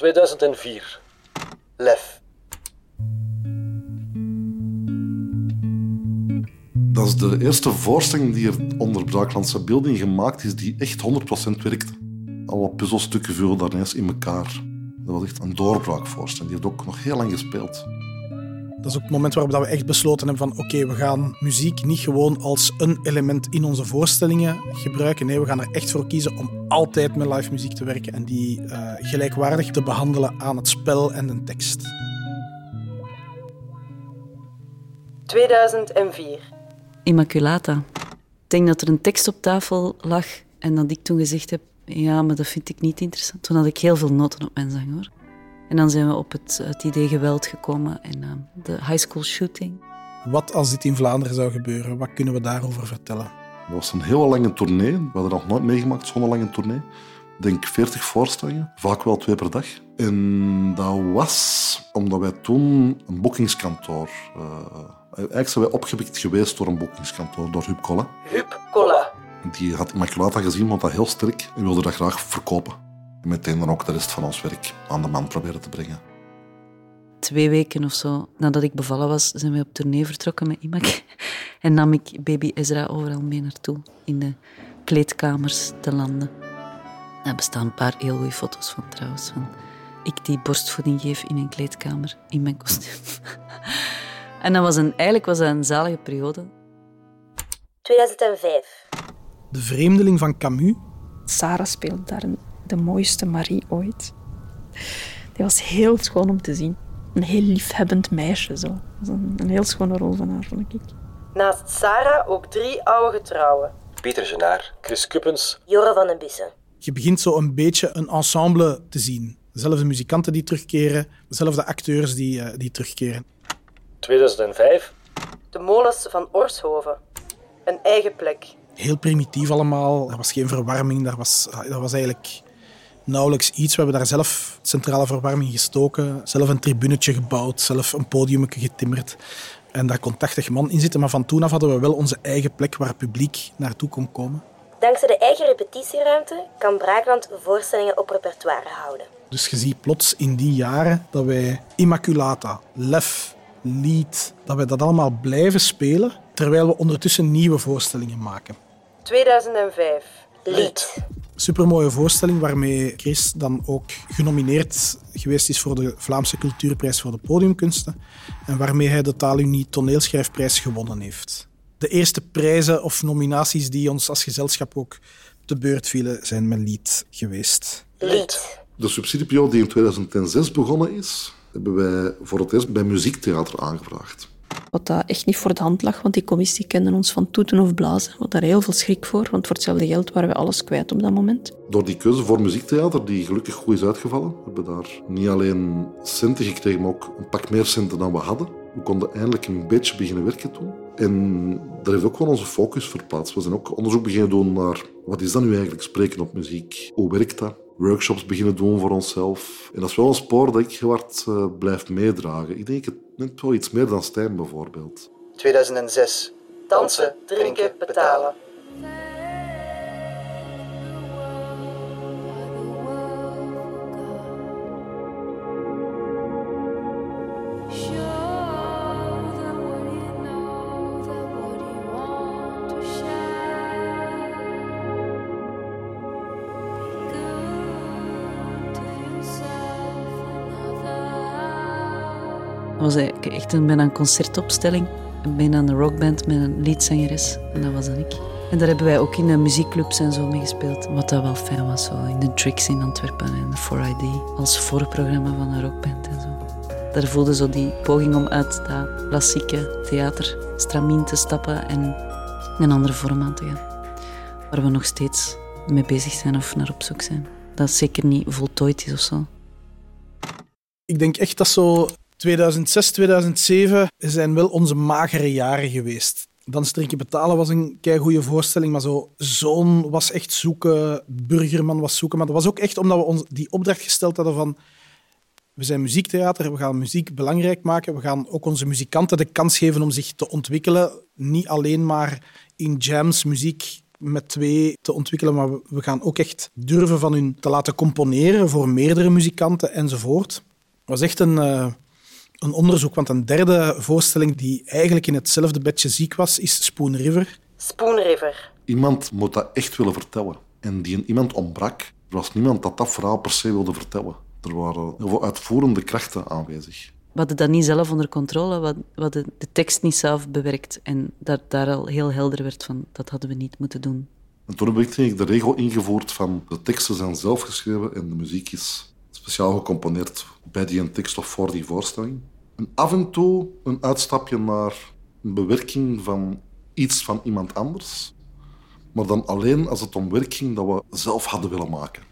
2004. Lef. Dat is de eerste voorstelling die er onder Braaklandse beelding gemaakt is die echt 100% werkte. Alle puzzelstukken vullen daar ineens in elkaar. Dat was echt een doorbraakvoorstelling. Die heeft ook nog heel lang gespeeld. Dat is ook het moment waarop we echt besloten hebben van oké, we gaan muziek niet gewoon als een element in onze voorstellingen gebruiken. Nee, we gaan er echt voor kiezen om altijd met live muziek te werken en die uh, gelijkwaardig te behandelen aan het spel en de tekst. 2004. Immaculata. Ik denk dat er een tekst op tafel lag en dat ik toen gezegd heb, ja, maar dat vind ik niet interessant. Toen had ik heel veel noten op mijn zang hoor. En dan zijn we op het, het idee geweld gekomen en uh, de high school shooting. Wat als dit in Vlaanderen zou gebeuren? Wat kunnen we daarover vertellen? Dat was een heel lange tournee. We hadden nog nooit meegemaakt, zo'n lange tournee. Ik denk 40 voorstellingen, vaak wel twee per dag. En dat was omdat wij toen een boekingskantoor... Uh, eigenlijk zijn wij opgepikt geweest door een boekingskantoor, door Huub Kolle. Huub Kolle. Die had Immaculata gezien, want dat heel sterk, en wilde dat graag verkopen. En meteen dan ook de rest van ons werk aan de man proberen te brengen. Twee weken of zo nadat ik bevallen was, zijn we op tournee vertrokken met Imak. En nam ik baby Ezra overal mee naartoe, in de kleedkamers te landen. Daar bestaan een paar heel goede foto's van trouwens. Van ik die borstvoeding geef in een kleedkamer in mijn kostuum. en dat was een, eigenlijk was dat een zalige periode. 2005. De Vreemdeling van Camus. Sarah speelt daar de mooiste Marie ooit. Die was heel schoon om te zien. Een heel liefhebbend meisje. Zo. Een, een heel schone rol van haar, vond ik. Naast Sarah ook drie oude getrouwen. Pieter Genaar, Chris Kuppens. Jorre van den Bissen. Je begint zo een beetje een ensemble te zien. Dezelfde muzikanten die terugkeren, dezelfde acteurs die, uh, die terugkeren. 2005. De molens van Orshoven. Een eigen plek. Heel primitief allemaal. Er was geen verwarming. Daar was, dat was eigenlijk nauwelijks iets. We hebben daar zelf centrale verwarming gestoken. Zelf een tribunetje gebouwd. Zelf een podium getimmerd. En daar kon 80 man in zitten. Maar van toen af hadden we wel onze eigen plek waar het publiek naartoe kon komen. Dankzij de eigen repetitieruimte kan Braakland voorstellingen op repertoire houden. Dus je ziet plots in die jaren dat wij Immaculata, Lef, Lied, dat wij dat allemaal blijven spelen, terwijl we ondertussen nieuwe voorstellingen maken. 2005. Lied. Supermooie voorstelling waarmee Chris dan ook genomineerd geweest is voor de Vlaamse Cultuurprijs voor de Podiumkunsten en waarmee hij de Taalunie Toneelschrijfprijs gewonnen heeft. De eerste prijzen of nominaties die ons als gezelschap ook te beurt vielen, zijn met Lied geweest. Lied. De subsidieperiode die in 2006 begonnen is, hebben wij voor het eerst bij muziektheater aangevraagd. Wat dat echt niet voor de hand lag, want die commissie kende ons van toeten of blazen. We hadden daar heel veel schrik voor, want voor hetzelfde geld waren we alles kwijt op dat moment. Door die keuze voor muziektheater, die gelukkig goed is uitgevallen, hebben we daar niet alleen centen gekregen, maar ook een pak meer centen dan we hadden. We konden eindelijk een beetje beginnen werken toen. En daar heeft ook wel onze focus verplaatst. We zijn ook onderzoek beginnen doen naar wat is dat nu eigenlijk spreken op muziek? Hoe werkt dat? Workshops beginnen doen voor onszelf. En dat is wel een spoor dat ik heel hard uh, blijf meedragen. Ik denk het net wel iets meer dan Stijn bijvoorbeeld. 2006. Dansen, drinken, betalen. Dat was echt een, bijna een concertopstelling. Bijna een rockband met een liedzangeres. En dat was dan ik. En daar hebben wij ook in de muziekclubs en zo mee gespeeld. Wat dat wel fijn was. Zo. In de Tricks in Antwerpen en de 4ID. Als voorprogramma van een rockband en zo. Daar voelde zo die poging om uit dat klassieke theater stramien te stappen en een andere vorm aan te gaan. Waar we nog steeds mee bezig zijn of naar op zoek zijn. Dat zeker niet voltooid is of zo. Ik denk echt dat zo 2006, 2007 zijn wel onze magere jaren geweest. Dan Drinken Betalen was een goede voorstelling, maar zo Zoon was echt zoeken, Burgerman was zoeken. Maar dat was ook echt omdat we ons die opdracht gesteld hadden van we zijn muziektheater, we gaan muziek belangrijk maken, we gaan ook onze muzikanten de kans geven om zich te ontwikkelen. Niet alleen maar in jams muziek met twee te ontwikkelen, maar we- we gaan ook echt durven van hun te laten componeren voor meerdere muzikanten enzovoort. Het was echt een, eh, een onderzoek, want een derde voorstelling die eigenlijk in hetzelfde bedje ziek was, is Spoon River. Spoon River. Iemand moet dat echt willen vertellen. En die iemand ontbrak. Er was niemand dat dat verhaal per se wilde vertellen. Er waren heel veel uitvoerende krachten aanwezig. We hadden dat niet zelf onder controle, we hadden- de tekst niet zelf bewerkt. En dat daar al heel helder werd van, dat hadden we niet moeten doen. En toen heb ik de regel ingevoerd van de teksten zijn zelf geschreven en de muziek is speciaal gecomponeerd bij die een tekst of voor die voorstelling. En af en toe een uitstapje naar een bewerking van iets van iemand anders. Maar dan alleen als het om werk ging dat we zelf hadden willen maken.